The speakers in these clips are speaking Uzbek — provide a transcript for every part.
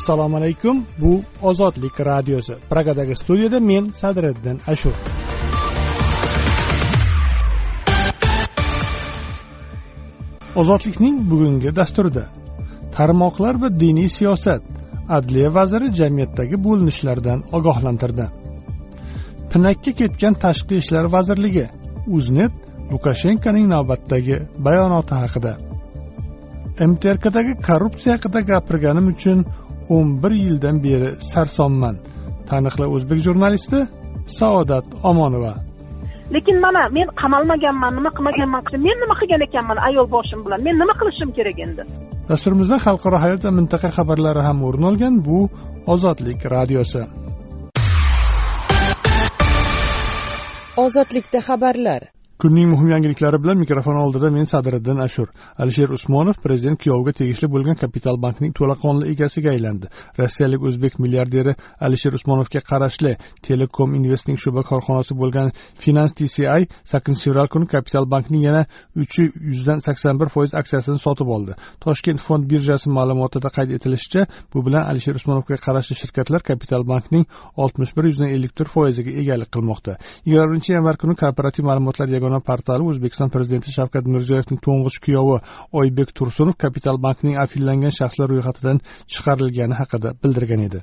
assalomu alaykum. Bu ozodlik radiosi. Pragadagi studiyada men sadriddin ashur. Ozodlikning bugungi dasturida tarmoqlar va diniy siyosat adliya vaziri jamiyatdagi bo'linishlardan ogohlantirdi. Pinakka ketgan tashqi ishlar vazirligi uznet lukashenkoning navbatdagi bayonoti haqida. Mtrkdagi korrupsiya haqida gapirganim uchun o'n bir yildan beri sarsonman. Taniqli o'zbek jurnalisti saodat omonova. Lekin mana men qamalmaganman nima qilmaganman men nima qilgan ekanman ayol boshim bilan? Men nima qilishim kerak endi? Dasturimizda xalqaro hayot va mintaqa xabarlari ham o'rin olgan bu ozodlik radiosi. Ozodlikda xabarlar kunning muhim yangiliklari bilan mikrofon oldida men sadriddin ashur alisher usmonov prezident kuyoviga tegishli bo'lgan kapital bankning to'laqonli egasiga aylandi. Rossiyalik o'zbek milliarderi alisher usmonovga qarashli telekom investning shu'ba korxonasi bo'lgan finans tci sakkizinchi fevral kuni kapital bankning yana uch yuzdan sakson bir foiz aksiyasini sotib oldi. Toshkent fond birjasi ma'lumotida qayd etilishicha bu bilan alisher usmonovga qarashli shirkatlar kapital bankning oltmish bir yuzdan ellik to'rt foiziga egalik qilmoqda. Yigirma birinchi yanvar kuni kooperativ ma'lumotlar yagona yagona portali o'zbekiston prezidenti shavkat mirziyoyevning to'ng'ich kuyovi oybek tursunov kapital bankning afillangan shaxslar ro'yxatidan chiqarilgani haqida bildirgan edi.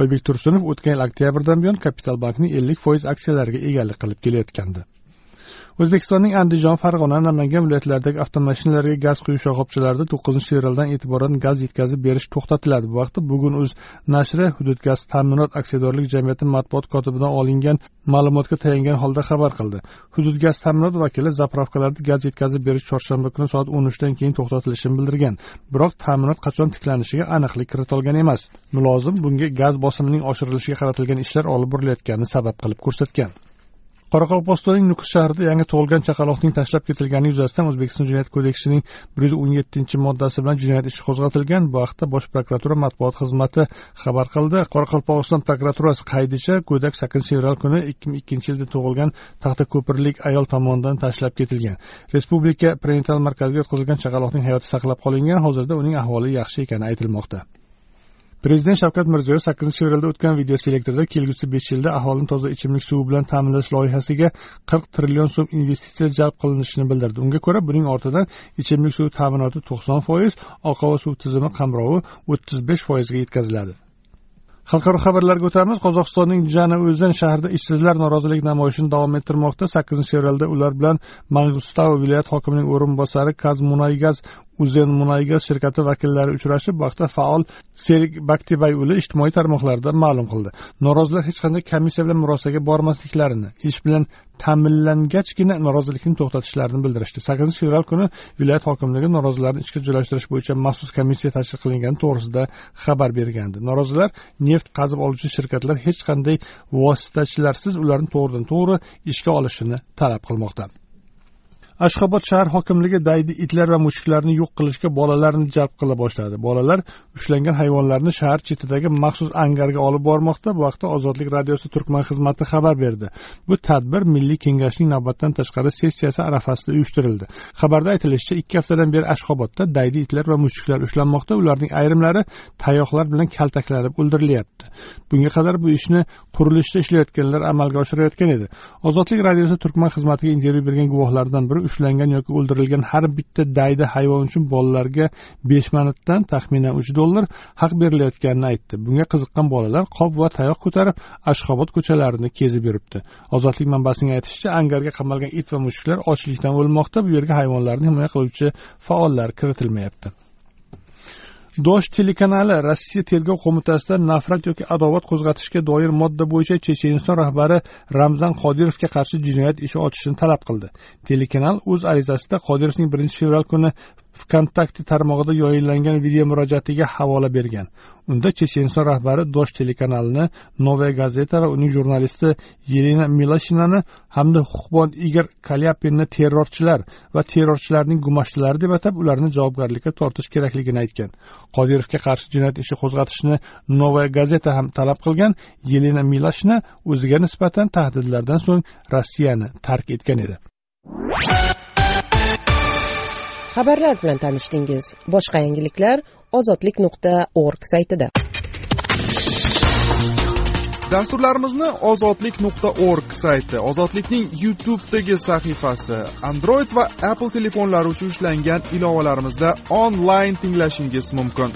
Oybek tursunov o'tgan yil oktyabrdan buyon kapital bankning ellik foiz aksiyalariga egalik qilib kelayotgandi. O'zbekistonning andijon farg'ona namangan viloyatlaridagi avtomashinalarga gaz quyish shoxobchalarida to'qqizinchi fevraldan e'tiboran gaz yetkazib berish to'xtatiladi. Bu haqda bugun uz nashri hudud gaz ta'minot aksiyadorlik jamiyati matbuot kotibidan olingan ma'lumotga tayangan holda xabar qildi. Hudud gaz ta'minot vakili zapravkalarda gaz yetkazib berish chorshanba kuni soat o'n uchdan keyin to'xtatilishini bildirgan. Biroq ta'minot qachon tiklanishiga aniqlik kiritolgan emas. Mulozim bunga gaz bosimining oshirilishiga qaratilgan ishlar olib borilayotganini sabab qilib ko'rsatgan. Qoraqalpog'istonning nukus shahrida yangi tug'ilgan chaqaloqning tashlab ketilgani yuzasidan o'zbekiston jinoyat kodeksining bir yuz o'n yettinchi moddasi bilan jinoyat ishi qo'zg'atilgan. Bu haqda bosh prokuratura matbuot xizmati xabar qildi. Qoraqalpog'iston prokuraturasi qaydicha go'dak sakkizinchi fevral kuni ikki ming ikkinchi yilda tug'ilgan taxtako'pirlik ayol tomonidan tashlab ketilgan. Respublika prenatal markaziga yotqizilgan chaqaloqning hayoti saqlab qolingan. Hozirda uning ahvoli yaxshi ekani aytilmoqda. Prezident shavkat mirziyoyev sakkizinchi fevralda o'tgan video selektorda kelgusi besh yilda aholini toza ichimlik suvi bilan ta'minlash loyihasiga qirq trillion so'm investitsiya jalb qilinishini bildirdi. Unga ko'ra buning ortidan ichimlik suvi ta'minoti to'qson foiz oqova suv tizimi qamrovi o'ttiz besh foizga yetkaziladi. Xalqaro xabarlarga o'tamiz qozog'istonning o'zan shahrida ishsizlar norozilik namoyishini davom ettirmoqda. Sakkizinchi fevralda ular bilan mangustau viloyat hokimining o'rinbosari kazmunaygaz uzen munaygaz shirkati vakillari uchrashib bu haqda faol serik baktibayuli ijtimoiy tarmoqlarda ma'lum qildi. Norozilar hech qanday komissiya bilan murosaga bormasliklarini ish bilan ta'minlangachgina norozilikni to'xtatishlarini bildirishdi. Sakkizinchi fevral kuni viloyat hokimligi norozilarni ishga joylashtirish bo'yicha maxsus komissiya tashkil qilingani to'g'risida xabar bergandi. Norozilar neft qazib oluvchi shirkatlar hech qanday vositachilarsiz ularni to'g'ridan to'g'ri ishga olishini talab qilmoqda. Ashxobod shahar hokimligi daydi itlar va mushuklarni yo'q qilishga bolalarni jalb qila boshladi. Bolalar ushlangan hayvonlarni shahar chetidagi maxsus angarga olib bormoqda. Bu haqda ozodlik radiosi turkman xizmati xabar berdi. Bu tadbir milliy kengashning navbatdan tashqari sessiyasi arafasida uyushtirildi. Xabarda aytilishicha ikki haftadan beri ashxobodda daydi itlar va mushuklar ushlanmoqda. Ularning ayrimlari tayoqlar bilan kaltaklanib o'ldirilyapti. Bunga qadar bu ishni qurilishda ishlayotganlar amalga oshirayotgan edi. Ozodlik radiosi turkman xizmatiga intervyu bergan guvohlardan biri ushlangan yoki o'ldirilgan har bitta daydi hayvon uchun bolalarga besh manatdan taxminan uch dollar haq berilayotganini aytdi. Bunga qiziqqan bolalar qop va tayoq ko'tarib ashxobod ko'chalarini kezib yuribdi. Ozodlik manbasining aytishicha angarga qamalgan it va mushuklar ochlikdan o'lmoqda. Bu yerga hayvonlarni himoya qiluvchi faollar kiritilmayapti. Dosh telekanali rossiya tergov qo'mitasida nafrat yoki adovat qo'zg'atishga doir modda bo'yicha checheniston rahbari ramzan qodirovga qarshi jinoyat ishi ochishni talab qildi. Telekanal o'z arizasida qodirovning birinchi fevral kuni vkontakte tarmog'ida yoyinlangan video murojaatiga havola bergan. Unda checheniston rahbari dosh telekanalini novaya gazeta va uning jurnalisti yelena milashinani hamda huquqbon igor kalyapinni terrorchilar va terrorchilarning gumashchilari deb atab ularni javobgarlikka tortish kerakligini aytgan. Qodirovga qarshi jinoyat ishi qo'zg'atishni novaya gazeta ham talab qilgan yelena milashina o'ziga nisbatan tahdidlardan so'ng rossiyani tark etgan edi. xabarlar bilan tanishdingiz. Boshqa yangiliklar ozodlik nuqta org saytida. Dasturlarimizni ozodlik nuqta org sayti ozodlikning youtubedagi sahifasi android va apple telefonlari uchun ishlangan ilovalarimizda onlayn tinglashingiz mumkin.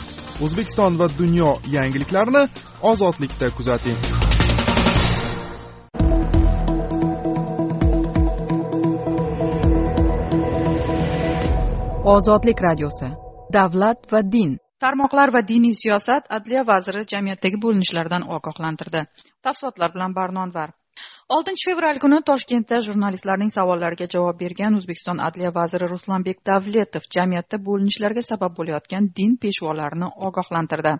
O'zbekiston va dunyo yangiliklarini ozodlikda kuzating. Ozodlik radiosi. Davlat va din. Tarmoqlar va diniy siyosat adliya vaziri jamiyatdagi bo'linishlardan ogohlantirdi. Tafsilotlar bilan barnonvar. Oltinchi fevral kuni toshkentda jurnalistlarning savollariga javob bergan o'zbekiston adliya vaziri ruslanbek davletov jamiyatda bo'linishlarga sabab bo'layotgan din peshvolarini ogohlantirdi.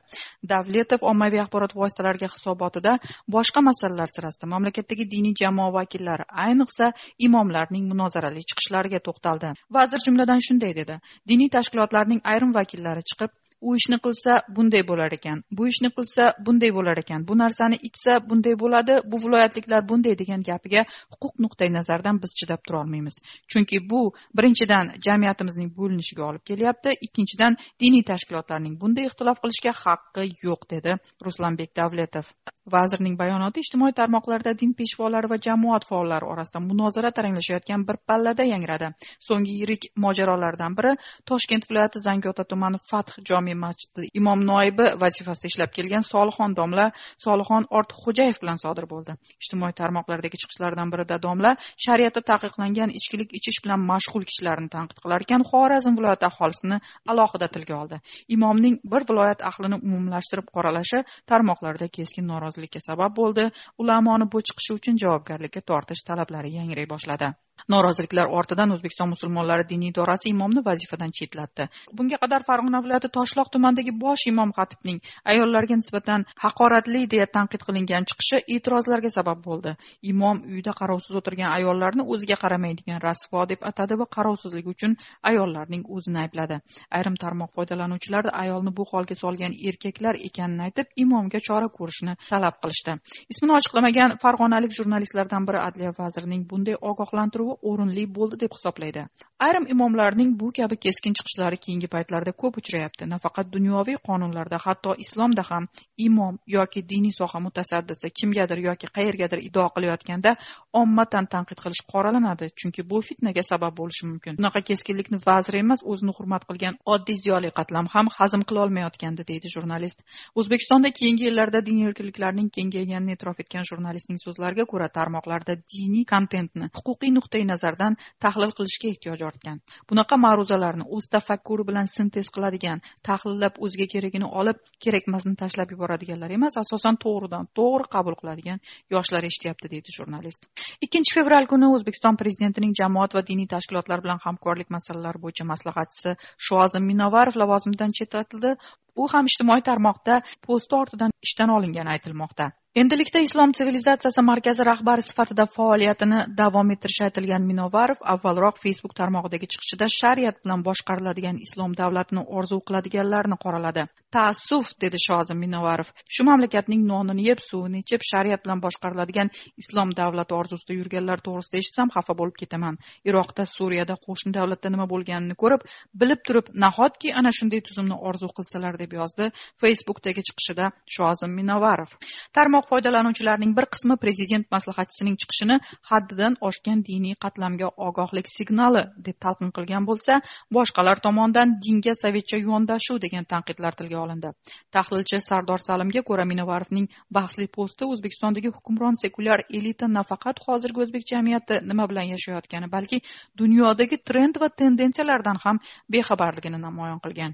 Davletov ommaviy axborot vositalariga hisobotida boshqa masalalar sirasida mamlakatdagi diniy jamoa vakillari ayniqsa imomlarning munozarali chiqishlariga to'xtaldi. Vazir jumladan shunday dedi. Diniy tashkilotlarning ayrim vakillari chiqib u ishni qilsa bunday bo'lar ekan bu ishni qilsa bunday bo'lar ekan bu narsani ichsa bunday bo'ladi bu viloyatliklar bunday degan gapiga huquq nuqtai nazaridan biz chidab turolmaymiz. Chunki bu birinchidan jamiyatimizning bo'linishiga olib kelyapti ikkinchidan diniy tashkilotlarning bunday ixtilof qilishga haqqi yo'q dedi ruslanbek davletov vazirning bayonoti ijtimoiy tarmoqlarda din peshvolari va jamoat faollari orasida munozara taranglashayotgan bir pallada yangradi. So'nggi yirik mojarolardan biri toshkent viloyati zangiota tumani fath jome masjidi imom noibi vazifasida ishlab kelgan solixon domla solixon ortiqxo'jayev bilan sodir bo'ldi. Ijtimoiy tarmoqlardagi chiqishlardan birida domla shariatda taqiqlangan ichkilik ichish bilan mashg'ul kishilarni tanqid qilar ekan xorazm viloyati aholisini alohida tilga oldi. Imomning bir viloyat ahlini umumlashtirib qoralashi tarmoqlarda keskin norozilik norozilikka sabab bo'ldi. Ulamoni bu chiqishi uchun javobgarlikka tortish talablari yangray boshladi. Noroziliklar ortidan o'zbekiston musulmonlari diniy idorasi imomni vazifadan chetlatdi. Bunga qadar farg'ona viloyati toshloq tumanidagi bosh imom xatibning ayollarga nisbatan haqoratli deya tanqid qilingan chiqishi e'tirozlarga sabab bo'ldi. Imom uyda qarovsiz o'tirgan ayollarni o'ziga qaramaydigan rasvo deb atadi va qarovsizligi uchun ayollarning o'zini aybladi. Ayrim tarmoq foydalanuvchilari ayolni bu holga solgan erkaklar ekanini aytib imomga chora ko'rishni talab qilishdi. Ismini ochiqlamagan farg'onalik jurnalistlardan biri adliya vazirining bunday ogohlantiruvi o'rinli bo'ldi deb hisoblaydi. Ayrim imomlarning bu kabi keskin chiqishlari keyingi paytlarda ko'p uchrayapti. Nafaqat dunyoviy qonunlarda hatto islomda ham imom yoki diniy soha mutasaddisi kimgadir yoki qayergadir ido qilayotganda ommatan tanqid qilish qoralanadi chunki bu fitnaga sabab bo'lishi mumkin. Bunaqa keskinlikni vazir emas o'zini hurmat qilgan oddiy ziyoli qatlam ham hazm qilolmayotgandi deydi jurnalist. O'zbekistonda keyingi yillarda diniy erkinliklarning kengayganini e'tirof etgan jurnalistning so'zlariga ko'ra tarmoqlarda diniy kontentni huquqiy nuqtai nazardan tahlil qilishga ehtiyoj ortgan. Bunaqa ma'ruzalarni o'z tafakkuri bilan sintez qiladigan tahlillab o'ziga keragini olib kerakmasini tashlab yuboradiganlar emas asosan to'g'ridan to'g'ri qabul qiladigan yoshlar eshityapti deydi jurnalist. Ikkinchi fevral kuni o'zbekiston prezidentining jamoat va diniy tashkilotlar bilan hamkorlik masalalari bo'yicha maslahatchisi shuazim minovarov lavozimidan chetlatildi. U ham ijtimoiy tarmoqda posti ortidan ishdan olingani aytilmoqda. Endilikda islom sivilizatsiyasi markazi rahbari sifatida faoliyatini davom ettirishi aytilgan minovarov avvalroq facebook tarmog'idagi chiqishida shariat bilan boshqariladigan islom davlatini orzu qiladiganlarni qoraladi. Taassuf dedi shozim minovarov. Shu mamlakatning nonini yeb suvini ichib shariat bilan boshqariladigan islom davlati orzusida yurganlar to'g'risida eshitsam xafa bo'lib ketaman. Iroqda suriyada qo'shni davlatda nima bo'lganini ko'rib bilib turib nahotki ana shunday tuzumni orzu qilsalar deb yozdi facebookdagi chiqishida shozim minovarov. Tarmoq foydalanuvchilarning bir qismi prezident maslahatchisining chiqishini haddidan oshgan diniy qatlamga ogohlik signali deb talqin qilgan bo'lsa boshqalar tomonidan dinga sovetcha yondashuv degan tanqidlar tilga olindi. Tahlilchi sardor salimga ko'ra minovarovning bahsli posti o'zbekistondagi hukmron sekulyar elita nafaqat hozirgi o'zbek jamiyati nima bilan yashayotgani balki dunyodagi trend va tendensiyalardan ham bexabarligini namoyon qilgan.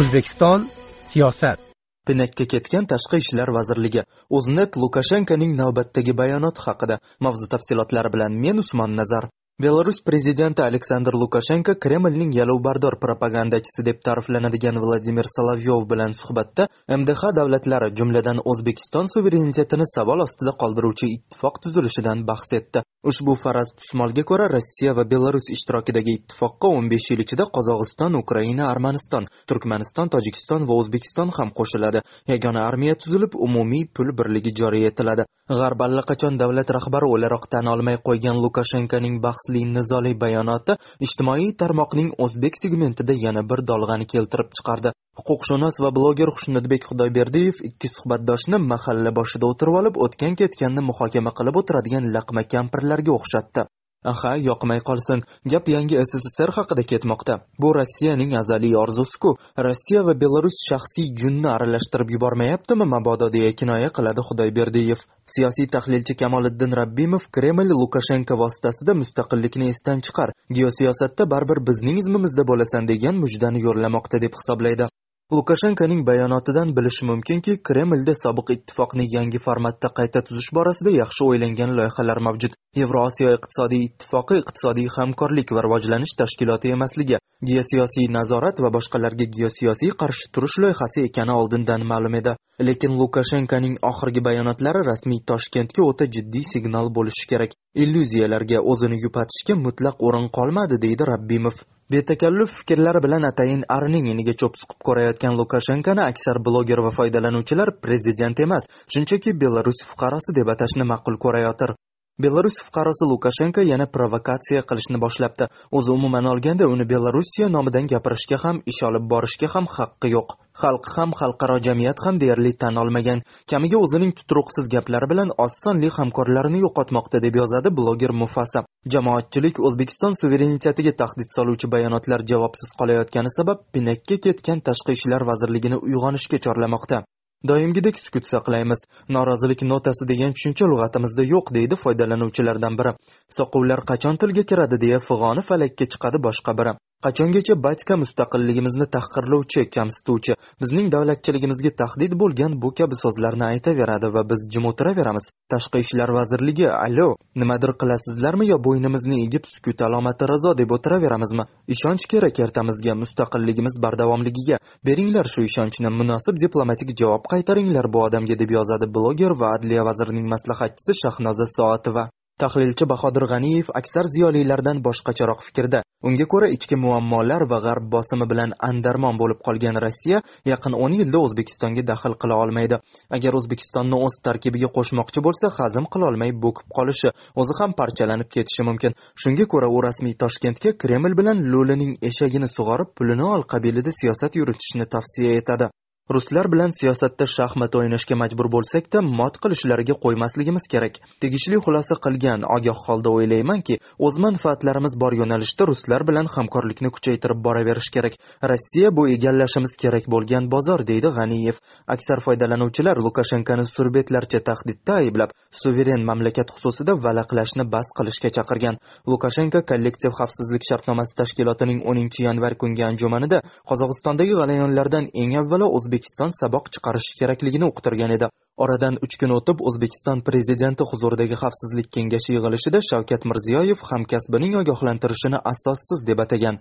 O'zbekiston siyosat. Pinakka ketgan tashqi ishlar vazirligi o'znet lukashenkoning navbatdagi bayonoti haqida mavzu tafsilotlari bilan men usmon Nazar. Belarus prezidenti aleksandr lukashenko kremlning yalovbardor propagandachisi deb ta'riflanadigan vladimir solovyov bilan suhbatda mdh davlatlari jumladan o'zbekiston suverenitetini savol ostida qoldiruvchi ittifoq tuzilishidan bahs etdi ushbu faraz tusmolga ko'ra rossiya va belarus ishtirokidagi ittifoqqa 15 yil ichida qozog'iston ukraina armaniston turkmaniston tojikiston va o'zbekiston ham qo'shiladi yagona armiya tuzilib umumiy pul birligi joriy etiladi g'arb allaqachon davlat rahbari o'laroq tan olmay qo'ygan lukashenkoning bahsli nizoli bayonoti ijtimoiy tarmoqning o'zbek segmentida yana bir dolg'ani keltirib chiqardi. Huquqshunos va bloger xushnudbek xudoyberdiyev ikki suhbatdoshni mahalla boshida o'tirib olib o'tgan ketganni muhokama qilib o'tiradigan laqma kampirlarga o'xshatdi. Aha yoqmay qolsin. Gap yangi sssr haqida ketmoqda. Bu rossiyaning azaliy orzusiku. Rossiya va belarus shaxsiy junni aralashtirib yubormayaptimi mabodo deya kinoya qiladi xudoyberdiyev. Siyosiy tahlilchi kamoliddin rabbimov kreml lukashenko vositasida mustaqillikni esdan chiqar. Geosiyosatda baribir bizning izmimizda bo'lasan degan mujdani yo'llamoqda deb hisoblaydi. Lukashenkoning bayonotidan bilish mumkinki kremlda sobiq ittifoqni yangi formatda qayta tuzish borasida yaxshi o'ylangan loyihalar mavjud. Yevrosiyo iqtisodiy ittifoqi iqtisodiy hamkorlik va rivojlanish tashkiloti emasligi geosiyosiy nazorat va boshqalarga geosiyosiy qarshi turish loyihasi ekani oldindan ma'lum edi. Lekin lukashenkoning oxirgi bayonotlari rasmiy toshkentga o'ta jiddiy signal bo'lishi kerak. Illyuziyalarga o'zini yupatishga mutlaq o'rin qolmadi deydi rabbimov. Betakalluf fikrlar bilan atayin arining iniga cho'p suqib ko'rayotgan lukashenkoni aksar bloger va foydalanuvchilar prezident emas shunchaki belarus fuqarosi deb atashni ma'qul ko'rayotir. Belarus fuqarosi lukashenko yana provokatsiya qilishni boshlabdi. O'zi umuman olganda uni belorussiya nomidan gapirishga ham ish olib borishga ham haqqi yo'q. Xalq ham xalqaro jamiyat ham deyarli tan olmagan. Kamiga o'zining tuturuqsiz gaplari bilan oz sonli hamkorlarini yo'qotmoqda deb yozadi bloger mufasa. Jamoatchilik o'zbekiston suverenitetiga tahdid soluvchi bayonotlar javobsiz qolayotgani sabab pinakka ketgan tashqi ishlar vazirligini uyg'onishga chorlamoqda. Doimgidek sukut saqlaymiz norozilik notasi degan tushuncha lug'atimizda yo'q deydi foydalanuvchilardan biri. Soqovlar qachon tilga kiradi deya fig'oni falakka chiqadi boshqa biri. Qachongacha batka mustaqilligimizni tahqirlovchi kamsituvchi bizning davlatchiligimizga tahdid bo'lgan bu kabi so'zlarni aytaveradi va biz jim o'tiraveramiz. Tashqi ishlar vazirligi allo nimadir qilasizlarmi yo bo'ynimizni egib sukut alomati rizo deb o'tiraveramizmi? Ishonch kerak ertamizga mustaqilligimiz bardavomligiga. Beringlar shu ishonchni munosib diplomatik javob qaytaringlar bu odamga deb yozadi bloger va adliya vazirining maslahatchisi shahnoza soatova. Tahlilchi bahodir g'aniyev aksar ziyolilardan boshqacharoq fikrda. Unga ko'ra ichki muammolar va g'arb bosimi bilan andarmon bo'lib qolgan rossiya yaqin o'n yilda o'zbekistonga daxl qila olmaydi. Agar o'zbekistonni o'z tarkibiga qo'shmoqchi bo'lsa hazm qilolmay bo'kib qolishi o'zi ham parchalanib ketishi mumkin. Shunga ko'ra u rasmiy toshkentga kreml bilan lo'lining eshagini sug'orib pulini ol qabilida siyosat yuritishni tavsiya etadi. Ruslar bilan siyosatda shaxmat o'ynashga majbur bo'lsak-da mot qilishlariga qo'ymasligimiz kerak. Tegishli xulosa qilgan ogoh holda o'ylaymanki o'z manfaatlarimiz bor yo'nalishda ruslar bilan hamkorlikni kuchaytirib boraverish kerak. Rossiya bu egallashimiz kerak bo'lgan bozor deydi g'aniyev. Aksar foydalanuvchilar lukashenkoni surbetlarcha tahdidda ayblab suveren mamlakat xususida valaqlashni bas qilishga chaqirgan. Lukashenko kollektiv xavfsizlik shartnomasi tashkilotining 10 yanvar kungi anjumanida qozog'istondagi g'alayonlardan eng avvalo o'zbek o'zbekiston saboq chiqarishi kerakligini uqtirgan edi. Oradan uch kun o'tib o'zbekiston prezidenti huzuridagi xavfsizlik kengashi yig'ilishida shavkat mirziyoyev hamkasbining ogohlantirishini asossiz deb atagan.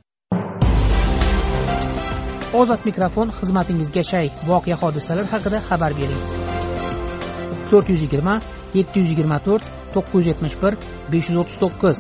Ozod mikrofon xizmatingizga shay. Voqea hodisalar haqida xabar bering. To'rt yuz yigirma yetti yuz yigirma to'rt to'qqiz yuz yetmish bir besh yuz o'ttiz to'qqiz.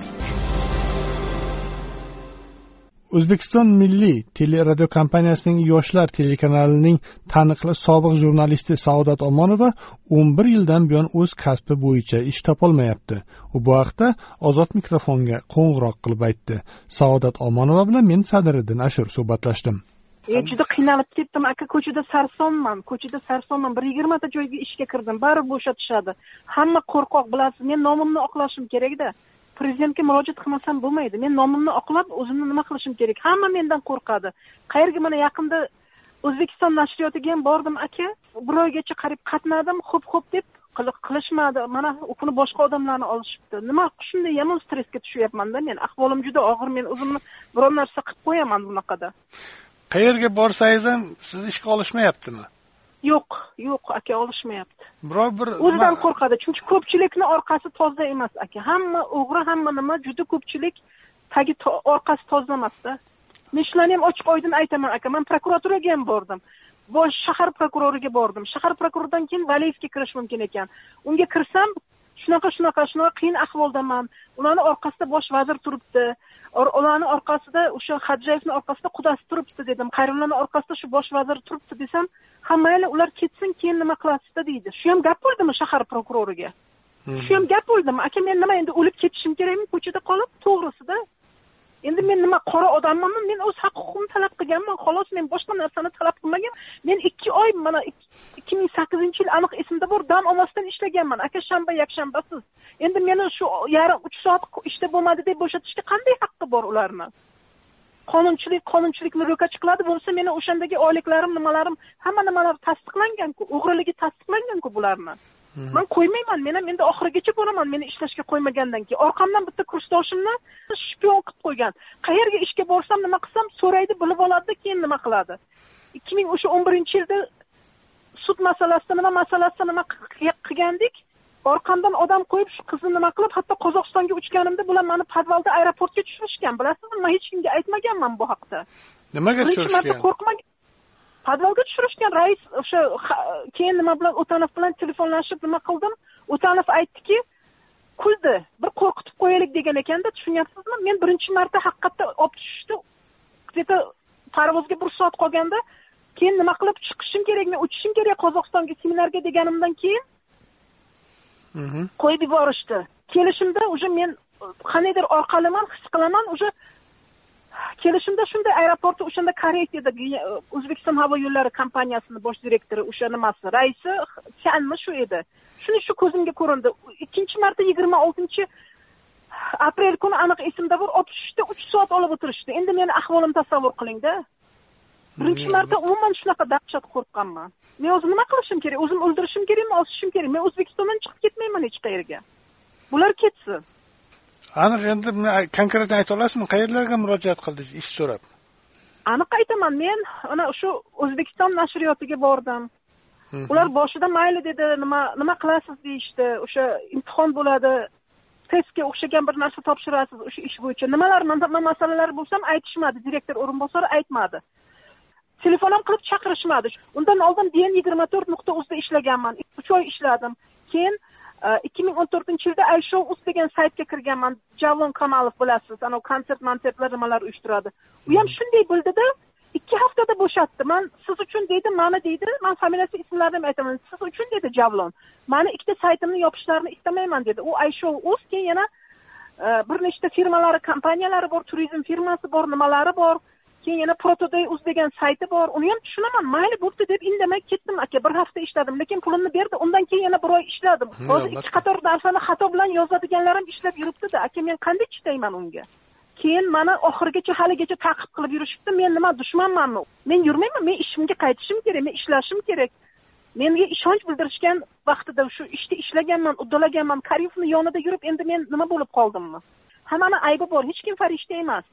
O'zbekiston milliy teleradiokompaniyasining yoshlar telekanalining taniqli sobiq jurnalisti saodat omonova o'n bir yildan buyon o'z kasbi bo'yicha ish topolmayapti. U bu haqda ozod mikrofonga qo'ng'iroq qilib aytdi. Saodat omonova bilan men sadiriddin ashur suhbatlashdim. E juda qiynalib ketdim. Aka ko'chada sarsonman ko'chada sarsonman. Bir yigirmata joyga ishga kirdim. Baribir bo'shatishadi. Hamma qo'rqoq bilasiz men nomimni oqlashim kerakda. Prezidentga murojaat qilmasam bo'lmaydi. Men nomimni oqlab o'zimni nima qilishim kerak? Hamma mendan qo'rqadi. Qayerga mana yaqinda o'zbekiston nashriyotiga ham bordim aka. Bir oygacha qariyb qatnadim xo'p xo'p deb qilishmadi. Mana u kuni boshqa odamlarni olishibdi. Nima shunday yomon stressga tushyapmanda men. Ahvolim juda og'ir. Men o'zimni biror narsa qilib qo'yaman bunaqada. Qayerga borsangiz ham sizni ishga olishmayaptimi? Yo'q yo'q aka olishmayapti. Biror bir o'zidan qo'rqadi chunki ko'pchilikni orqasi toza emas aka. Hamma o'g'ri hamma nima juda ko'pchilik tagi orqasi toza emasda men shularni ham ochiq oydin aytaman aka. Man prokuraturaga ham bordim. Bosh shahar prokuroriga bordim. Shahar prokuroridan keyin valiyevga kirish mumkin ekan. Unga kirsam shunaqa shunaqa shunaqa qiyin ahvoldaman. Ularni orqasida bosh vazir turibdi. Ularni orqasida o'sha hadjayevni orqasida qudasi turibdi dedim. Xayrullohni orqasida shu bosh vazir turibdi desam ha mayli ular ketsin keyin nima qilasizda deydi. Shu ham gap bo'ldimi shahar prokuroriga? Shu ham gap bo'ldimi? Aka men nima endi o'lib ketishim kerakmi ko'chada qolib? To'g'risida. Endi men nima qora odammanmi? Men o'z haq huquqimni talab qilganman. Xolos men boshqa narsani talab qilmagan men ikki oy mana ikki ming sakkizinchi yil aniq esimda bor dam olmasdan ishlaganman. Aka shanba yakshanbasiz endi meni shu yarim uch soat ishda bo'lmadi deb bo'shatishga qanday haqqi bor ularni? Qonunchilik qonunchilikni ro'kach qiladi bo'lsa meni o'shandagi oyliklarim nimalarim hamma nimalar tasdiqlanganku o'g'riligi tasdiqlanganku bularni. Man qo'ymayman men ham endi oxirigacha boraman meni ishlashga qo'ymagandan keyin. Orqamdan bitta kursdoshimni shpion qilib qo'ygan. Qayerga ishga borsam nima qilsam so'raydi bilib oladida keyin nima qiladi. Ikki ming o'sha o'n birinchi yilda sud masalasida nima masalasida nima qilgandik? Orqamdan odam qo'yib shu qizni nima qilib hatto qozog'istonga uchganimda bular mani podvalda aeroportga tushirishgan. Bilasizmi? Man hech kimga aytmaganman bu haqda. Nimaga tushirishgan? qo'rqmagan podvalga tushirishgan rais o'sha keyin nima bilan o'tanov bilan telefonlashib nima qildim? O'tanov aytdiki kuldi bir qo'rqitib qo'yaylik degan ekanda tushunyapsizmi? Men birinchi marta haqiqatda olib tushishdi. Где то parvozga bir soat qolganda keyin nima qilib chiqishim kerak men uchishim kerak qozog'istonga seminarga deganimdan keyin qo'yib yuborishdi. Kelishimda уже men qandaydir orqaliman his qilaman уже kelishimda shunday aeroportda o'shanda koreys edi o'zbekiston havo yo'llari kompaniyasini bosh direktori o'sha nimasi raisi chanmi shu edi. Shuni shu ko'zimga ko'rindi. Ikkinchi marta yigirma oltinchi aprel kuni aniq esimda bor olib tushishda uch soat olib o'tirishdi. Endi meni ahvolimni tasavvur qilingda birinchi marta umuman shunaqa dahshat qo'rqqanman. Men o'zim nima qilishim kerak? O'zim o'ldirishim kerakmi osishim kerak? Men o'zbekistondan chiqib ketmayman hech qayerga. Bular ketsin. Aniq endi konkretно ayta olasizmi? Qayerlarga murojaat qildingiz ish so'rab. Aniq aytaman. Men ana shu o'zbekiston nashriyotiga bordim. Ular boshida mayli dedi nima nima qilasiz deyishdi. O'sha imtihon bo'ladi. Testga o'xshagan bir narsa topshirasiz o'sha ish bo'yicha. Nimalar masalalar bo'lsa ham aytishmadi. Direktor o'rinbosari aytmadi telefon ham qilib chaqirishmadi. Undan oldin dn yigirma to'rt nuqta uzda ishlaganman. Uch oy ishladim. Keyin e, ikki ming o'n to'rtinchi yilda iShow uz degan saytga kirganman. Javlon kamolov bilasiz anavi konsert monsertlar nimalar uyushtiradi. U ham shunday bildida ikki haftada bo'shatdi. Man siz uchun deydi mani deydi man familiyasi ismlarini aytaman. Siz uchun dedi javlon mani ikkita saytimni yopishlarini istamayman dedi. U iShow uz keyin yana e, bir nechta firmalari kompaniyalari bor turizm firmasi bor nimalari bor. Keyin yana protoday uz degan sayti bor. Uni ham tushunaman. Mayli bo'pti deb indamay ketdim. Aka bir hafta ishladim lekin pulimni berdi. Undan keyin yana bir oy ishladim. Hozir ikki qator narsani xato bilan yozadiganlarim ishlab yuribdida. Aka men qanday chidayman unga? Keyin mana oxirigacha haligacha ta'qib qilib yurishibdi. Men nima dushmanmanmi? Men yurmayman. Men ishimga qaytishim kerak. Men ishlashim kerak. Menga ishonch bildirishgan vaqtida shu ishda ishlaganman uddalaganman. Karimovni yonida yurib endi men nima bo'lib qoldimmi? Hammani aybi bor. Hech kim farishta emas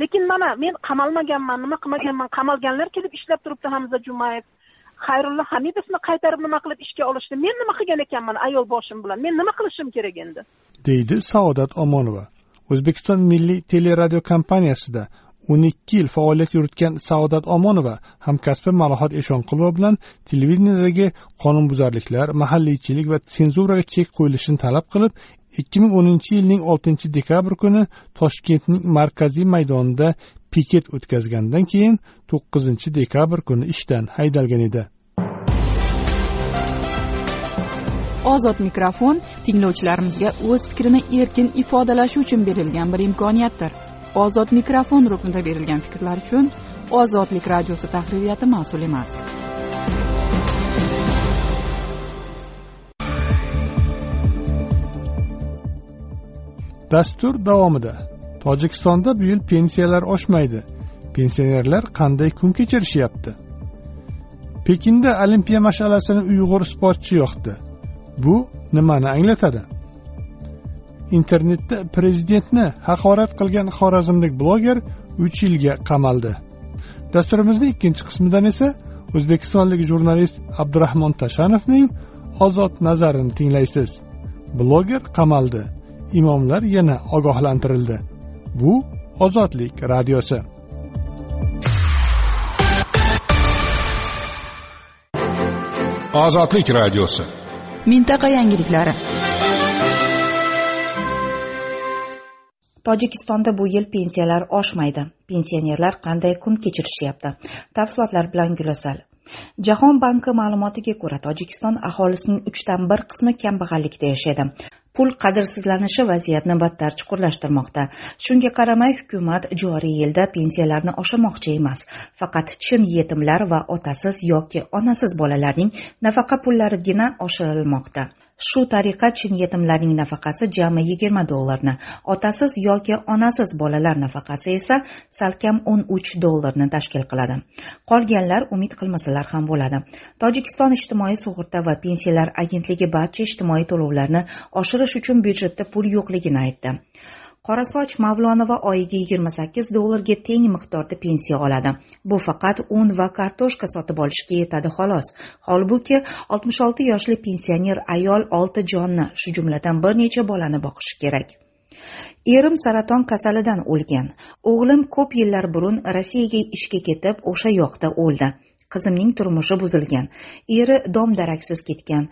lekin mana men qamalmaganman nima qilmaganman qamalganlar kelib ishlab turibdi hamza jumayev. Xayrulla hamidovni qaytarib nima qilib ishga olishdi? Men nima qilgan ekanman ayol boshim bilan? Men nima qilishim kerak endi? Deydi saodat omonova. O'zbekiston milliy teleradio kompaniyasida o'n ikki yil faoliyat yuritgan saodat omonova hamkasbi malohat eshonqulova bilan televideniyadagi qonunbuzarliklar mahalliychilik va senzuraga chek qo'yilishini talab qilib ikki ming o'ninchi yilning oltinchi dekabr kuni toshkentning markaziy maydonida piket o'tkazgandan keyin to'qqizinchi dekabr kuni ishdan haydalgan edi. Ozod mikrofon tinglovchilarimizga o'z fikrini erkin ifodalashi uchun berilgan bir imkoniyatdir. Ozod mikrofon ruknida berilgan fikrlar uchun ozodlik radiosi tahririyati mas'ul emas. Dastur davomida. Tojikistonda bu yil pensiyalar oshmaydi. Pensionerlar qanday kun kechirishyapti? Pekinda olimpiya mash'alasini uyg'ur sportchi yoqdi. Bu nimani anglatadi? Internetda prezidentni haqorat qilgan xorazmlik bloger uch yilga qamaldi. Dasturimizning ikkinchi qismidan esa o'zbekistonlik jurnalist abdurahmon tashanovning ozod nazarini tinglaysiz. Bloger qamaldi. Imomlar yana ogohlantirildi. Bu ozodlik radiosi. Ozodlik radiosi. Mintaqa yangiliklari. Tojikistonda bu yil pensiyalar oshmaydi. Pensionerlar qanday kun kechirishyapti? Tafsilotlar bilan gulasal jahon banki ma'lumotiga ko'ra tojikiston aholisining uchdan bir qismi kambag'allikda yashaydi pul qadrsizlanishi vaziyatni battar chuqurlashtirmoqda. Shunga qaramay hukumat joriy yilda pensiyalarni oshirmoqchi emas. Faqat chin yetimlar va otasiz yoki onasiz bolalarning nafaqa pullarigina oshirilmoqda. Shu tariqa chin yetimlarning nafaqasi jami yigirma dollarni otasiz yoki onasiz bolalar nafaqasi esa salkam o'n uch dollarni tashkil qiladi. Qolganlar umid qilmasalar ham bo'ladi. Tojikiston ijtimoiy sug'urta va pensiyalar agentligi barcha ijtimoiy to'lovlarni oshirish uchun byudjetda pul yo'qligini aytdi. Qorasoch mavlonova oyiga yigirma sakkiz dollarga teng miqdorda pensiya oladi. Bu faqat un va kartoshka sotib olishga yetadi xolos. Holbuki oltmish olti yoshli pensioner ayol olti jonni shu jumladan bir necha bolani boqishi kerak. Erim saraton kasalidan o'lgan. O'g'lim ko'p yillar burun rossiyaga ishga ketib o'sha yoqda o'ldi. Qizimning turmushi buzilgan eri dom daraksiz ketgan.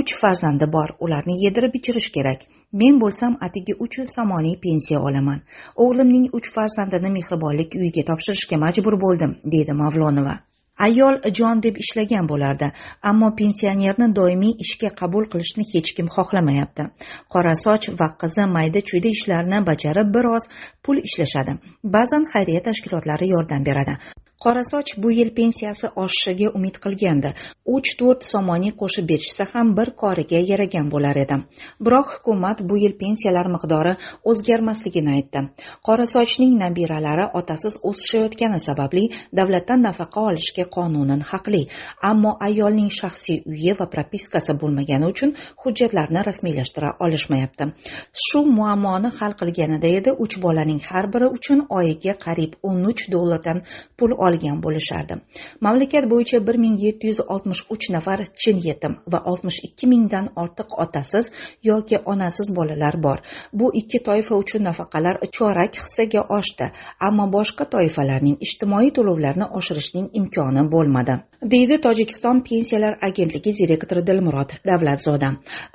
Uch farzandi bor ularni yedirib ichirish kerak. Men bo'lsam atigi uch yuz somoniy pensiya olaman. O'g'limning uch farzandini mehribonlik uyiga topshirishga majbur bo'ldim deydi mavlonova. Ayol jon deb ishlagan bo'lardi ammo pensionerni doimiy ishga qabul qilishni hech kim xohlamayapti. Qora soch va qizi mayda chuyda ishlarni bajarib biroz pul ishlashadi. Ba'zan xayriya tashkilotlari yordam beradi. Qorasoch bu yil pensiyasi oshishiga umid qilgandi. Uch to'rt somoniy qo'shib berishsa ham bir koriga yaragan bo'lar edi. Biroq hukumat bu yil pensiyalar miqdori o'zgarmasligini aytdi. Qorasochning nabiralari otasiz o'sishayotgani sababli davlatdan nafaqa olishga qonunan haqli. Ammo ayolning shaxsiy uyi va propiskasi bo'lmagani uchun hujjatlarni rasmiylashtira olishmayapti. Shu muammoni hal qilganida edi uch bolaning har biri uchun oyiga qariyb o'n uch dollardan pul olgan bo'lishardi. Mamlakat bo'yicha bir ming yetti yuz oltmish uch nafar chin yetim va oltmish ikki mingdan ortiq otasiz yoki onasiz bolalar bor. Bu ikki toifa uchun nafaqalar chorak hissaga oshdi ammo boshqa toifalarning ijtimoiy to'lovlarni oshirishning imkoni bo'lmadi deydi tojikiston pensiyalar agentligi direktori dilmurod davlatzoda.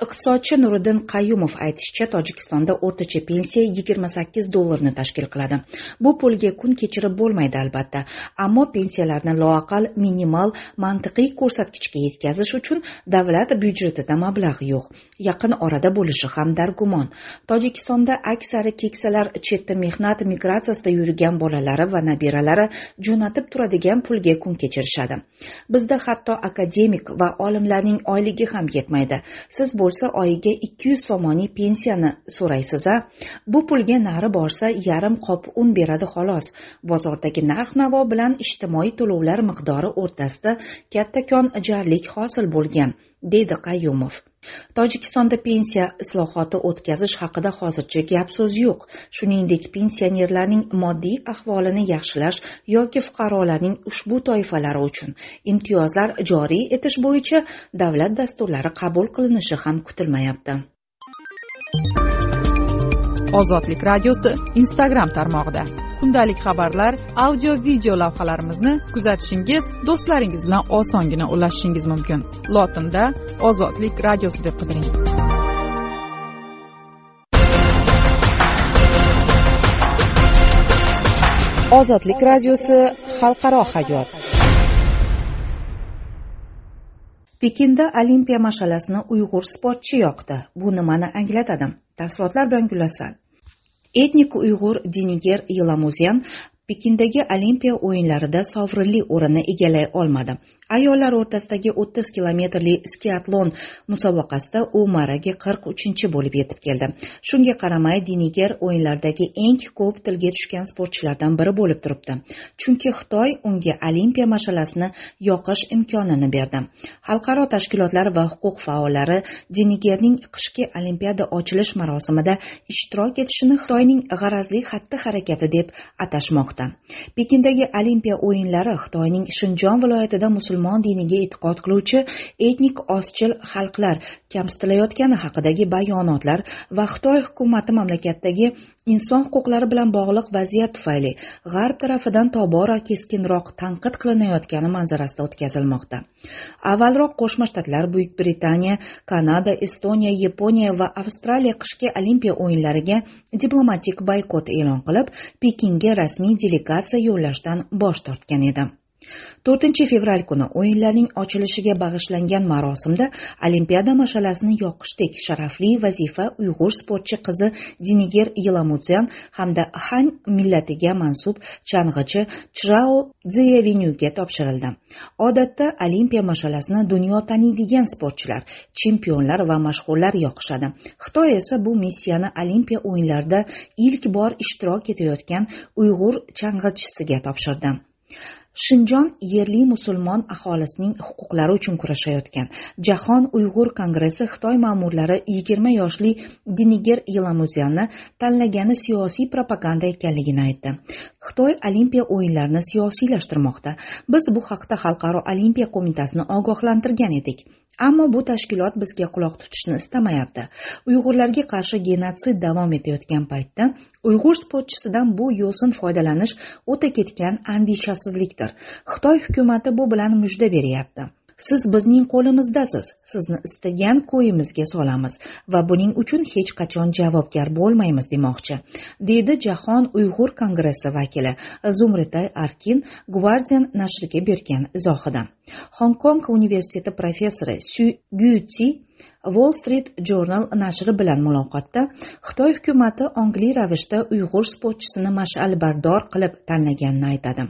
Iqtisodchi nuriddin qayyumov aytishicha tojikistonda o'rtacha pensiya yigirma sakkiz dollarni tashkil qiladi. Bu pulga kun kechirib bo'lmaydi albatta. Ammo pensiyalarni loaqal minimal mantiqiy ko'rsatkichga yetkazish uchun davlat byudjetida mablag' yo'q. Yaqin orada bo'lishi ham dargumon. Tojikistonda aksari keksalar chetda mehnat migratsiyasida yurgan bolalari va nabiralari jo'natib turadigan pulga kun kechirishadi. Bizda hatto akademik va olimlarning oyligi ham yetmaydi. Siz bo'lsa oyiga ikki yuz somoniy pensiyani so'raysiz a bu pulga nari borsa yarim qop un beradi xolos. Bozordagi narx navo bilan bilan ijtimoiy to'lovlar miqdori o'rtasida kattakon jarlik hosil bo'lgan deydi qayyumov. Tojikistonda pensiya islohoti o'tkazish haqida hozircha gap so'z yo'q. Shuningdek pensionerlarning moddiy ahvolini yaxshilash yoki fuqarolarning ushbu toifalari uchun imtiyozlar joriy etish bo'yicha davlat dasturlari qabul qilinishi ham kutilmayapti. Ozodlik radiosi instagram tarmog'ida. Kundalik xabarlar audio video lavhalarimizni kuzatishingiz do'stlaringiz bilan osongina ulashishingiz mumkin. Lotinda ozodlik radiosi deb qidiring. Ozodlik radiosi xalqaro hayot. Pekinda olimpiya mash'alasini uyg'ur sportchi yoqdi. Bu nimani anglatadi? Tafsilotlar bilan gulasal этник ұйғыр динигер еламузян pekindagi olimpiya o'yinlarida sovrinli o'rinni egallay olmadi. Ayollar o'rtasidagi o'ttiz kilometrli skiatlon musobaqasida u maraga qirq uchinchi bo'lib yetib keldi. Shunga qaramay diniger o'yinlardagi eng ko'p tilga tushgan sportchilardan biri bo'lib turibdi. Chunki xitoy unga olimpiya mash'alasini yoqish imkonini berdi. Xalqaro tashkilotlar va huquq faollari dinigerning qishki olimpiada ochilish marosimida ishtirok etishini xitoyning g'arazli xatti harakati deb atashmoqda. Pekindagi olimpiya o'yinlari xitoyning shinjon viloyatida musulmon musulmon diniga e'tiqod qiluvchi etnik ozchil xalqlar kamsitilayotgani haqidagi bayonotlar va xitoy hukumati mamlakatdagi inson huquqlari bilan bog'liq vaziyat tufayli g'arb tarafidan tobora keskinroq tanqid qilinayotgani manzarasida o'tkazilmoqda. Avvalroq qo'shma shtatlar buyuk britaniya kanada estoniya yaponiya va avstraliya qishki olimpiya o'yinlariga diplomatik boykot e'lon qilib pekinga rasmiy delegatsiya yo'llashdan bosh tortgan edi. To'rtinchi fevral kuni o'yinlarning ochilishiga bag'ishlangan marosimda olimpiada mash'alasini yoqishdek sharafli vazifa uyg'ur sportchi qizi diniger yilamudyan hamda han millatiga mansub chang'ichi chirao dzeyevinyuga topshirildi. Odatda olimpiya mash'alasini dunyo taniydigan sportchilar chempionlar va mashhurlar yoqishadi. Xitoy esa bu missiyani olimpiya o'yinlarida ilk bor ishtirok etayotgan uyg'ur chang'ichisiga topshirdi. Shinjon yerli musulmon aholisining huquqlari uchun kurashayotgan. Jahon uyg'ur kongressi xitoy ma'murlari yigirma yoshli diniger yilamuzyanni tanlagani siyosiy propaganda ekanligini aytdi. Xitoy olimpiya o'yinlarini siyosiylashtirmoqda. Biz bu haqda xalqaro olimpiya qo'mitasini ogohlantirgan edik. Ammo bu tashkilot bizga quloq tutishni istamayapti. Uyg'urlarga qarshi genotsid davom etayotgan paytda uyg'ur sportchisidan bu yo'sin foydalanish o'ta ketgan andishasizlikdir. Xitoy hukumati bu bilan mujda beryapti. Siz bizning qo'limizdasiz. Sizni istagan ko'yimizga solamiz va buning uchun hech qachon javobgar bo'lmaymiz demoqchi deydi jahon uyg'ur kongressi vakili zumritay arkin guardian nashriga bergan izohida. Xong kong universiteti professori su gyuti wall street journal nashri bilan muloqotda xitoy hukumati ongli ravishda uyg'ur sportchisini mash'albardor qilib tanlaganini aytadi.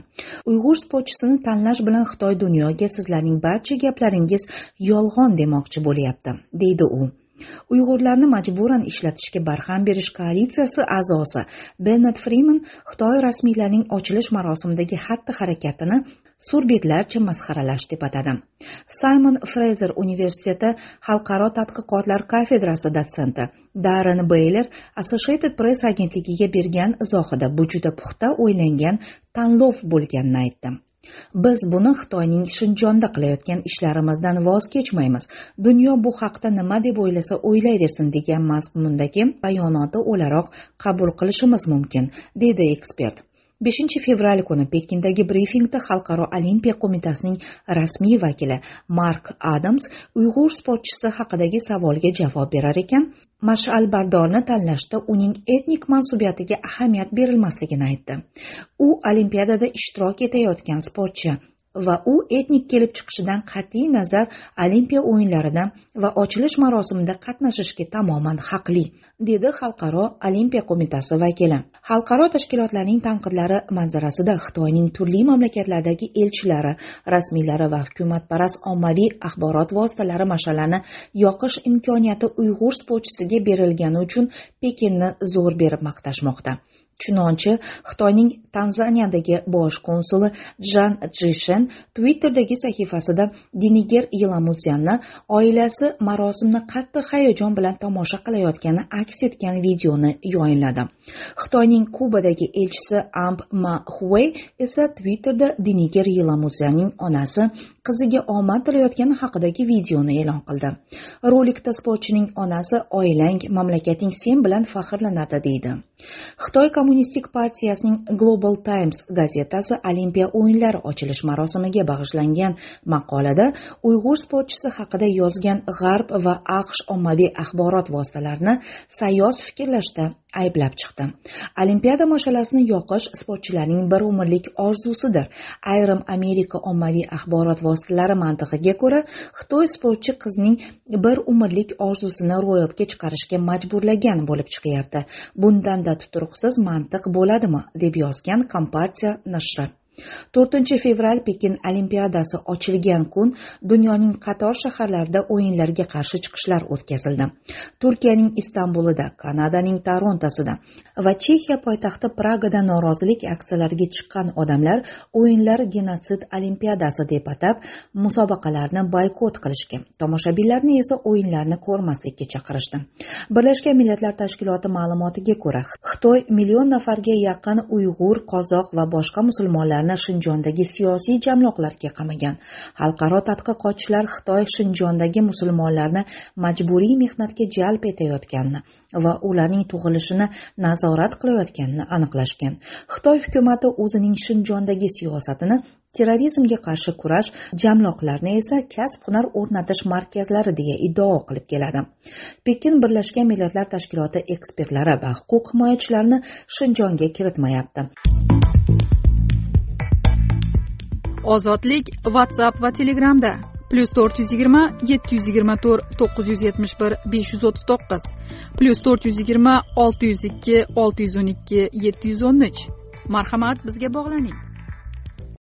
Uyg'ur sportchisini tanlash bilan xitoy dunyoga sizlarning barcha gaplaringiz yolg'on demoqchi bo'lyapti deydi u. uyg'urlarni majburan ishlatishga barham berish koalitsiyasi a'zosi bennet friman xitoy rasmiylarining ochilish marosimidagi xatti harakatini surbetlarcha masxaralash deb atadi. Saymon freyzer universiteti xalqaro tadqiqotlar kafedrasi dotsenti darren beyler associated press agentligiga bergan izohida bu juda puxta o'ylangan tanlov bo'lganini aytdi. Biz buni xitoyning shinjonda qilayotgan ishlarimizdan voz kechmaymiz. Dunyo bu haqda nima deb o'ylasa o'ylayversin degan mazmundagi bayonoti o'laroq qabul qilishimiz mumkin dedi ekspert. Beshinchi fevral kuni pekindagi brifingda xalqaro olimpiya qo'mitasining rasmiy vakili mark adams uyg'ur sportchisi haqidagi savolga javob berar ekan. Mash'al bardorni tanlashda uning etnik mansubiyatiga ahamiyat berilmasligini aytdi. U olimpiadada ishtirok etayotgan sportchi va u etnik kelib chiqishidan qat'iy nazar olimpiya o'yinlarida va ochilish marosimida qatnashishga tamoman haqli dedi xalqaro olimpiya qo'mitasi vakili. Xalqaro tashkilotlarning tanqidlari manzarasida xitoyning turli mamlakatlardagi elchilari rasmiylari va hukumatparast ommaviy axborot vositalari mash'alani yoqish imkoniyati uyg'ur sportchisiga berilgani uchun pekinni zo'r berib maqtashmoqda. Chunonchi xitoyning tanzaniyadagi bosh konsuli jan jishen twitterdagi sahifasida diniger yilamudyanni oilasi marosimni qattiq hayajon bilan tomosha qilayotgani aks etgan videoni yoyinladi xitoyning kubadagi elchisi amp ma huey esa twitterda diniger yilamudyanning onasi qiziga omad tilayotgani haqidagi videoni e'lon qildi. Rolikda sportchining onasi oilang mamlakating sen bilan faxrlanadi deydi. Xitoy kommunistik partiyasining global times gazetasi olimpiya o'yinlari ochilish marosimiga bag'ishlangan maqolada uyg'ur sportchisi haqida yozgan g'arb va aqsh ommaviy axborot vositalarini sayoz fikrlashda ayblab chiqdi. Olimpiada mash'alasini yoqish sportchilarning bir umrlik orzusidir. Ayrim amerika ommaviy axborot vositalari mantig'iga ko'ra xitoy sportchi qizning bir umrlik orzusini ro'yobga chiqarishga majburlagan bo'lib chiqyapti. Bundanda tuturuqsiz mantiq bo'ladimi? deb yozgan kompartiya nashri to'rtinchi fevral pekin olimpiadasi ochilgan kun dunyoning qator shaharlarida o'yinlarga qarshi chiqishlar o'tkazildi. Turkiyaning istanbulida kanadaning torontosida va chexiya poytaxti pragada norozilik aksiyalariga chiqqan odamlar o'yinlar genotsid olimpiadasi deb atab musobaqalarni boykot qilishga tomoshabinlarni esa o'yinlarni ko'rmaslikka chaqirishdi. Birlashgan millatlar tashkiloti ma'lumotiga ko'ra xitoy million nafarga yaqin uyg'ur qozoq va boshqa musulmonlar ularni shinjondagi siyosiy jamloqlarga qamagan. Xalqaro tadqiqotchilar xitoy shinjondagi musulmonlarni majburiy mehnatga jalb etayotganini va ularning tug'ilishini nazorat qilayotganini aniqlashgan. Xitoy hukumati o'zining shinjondagi siyosatini terrorizmga qarshi kurash jamloqlarni esa kasb hunar o'rnatish markazlari deya iddao qilib keladi. Pekin birlashgan millatlar tashkiloti ekspertlari va huquq himoyachilarini shinjonga kiritmayapti. Ozodlik whatsapp va telegramda. Plyus to'rt yuz yigirma yetti yuz yigirma to'rt to'qqiz yuz yetmish bir besh yuz o'ttiz to'qqiz. Plyus to'rt yuz yigirma olti yuz ikki olti yuz o'n ikki yetti yuz o'n uch. Marhamat bizga bog'laning.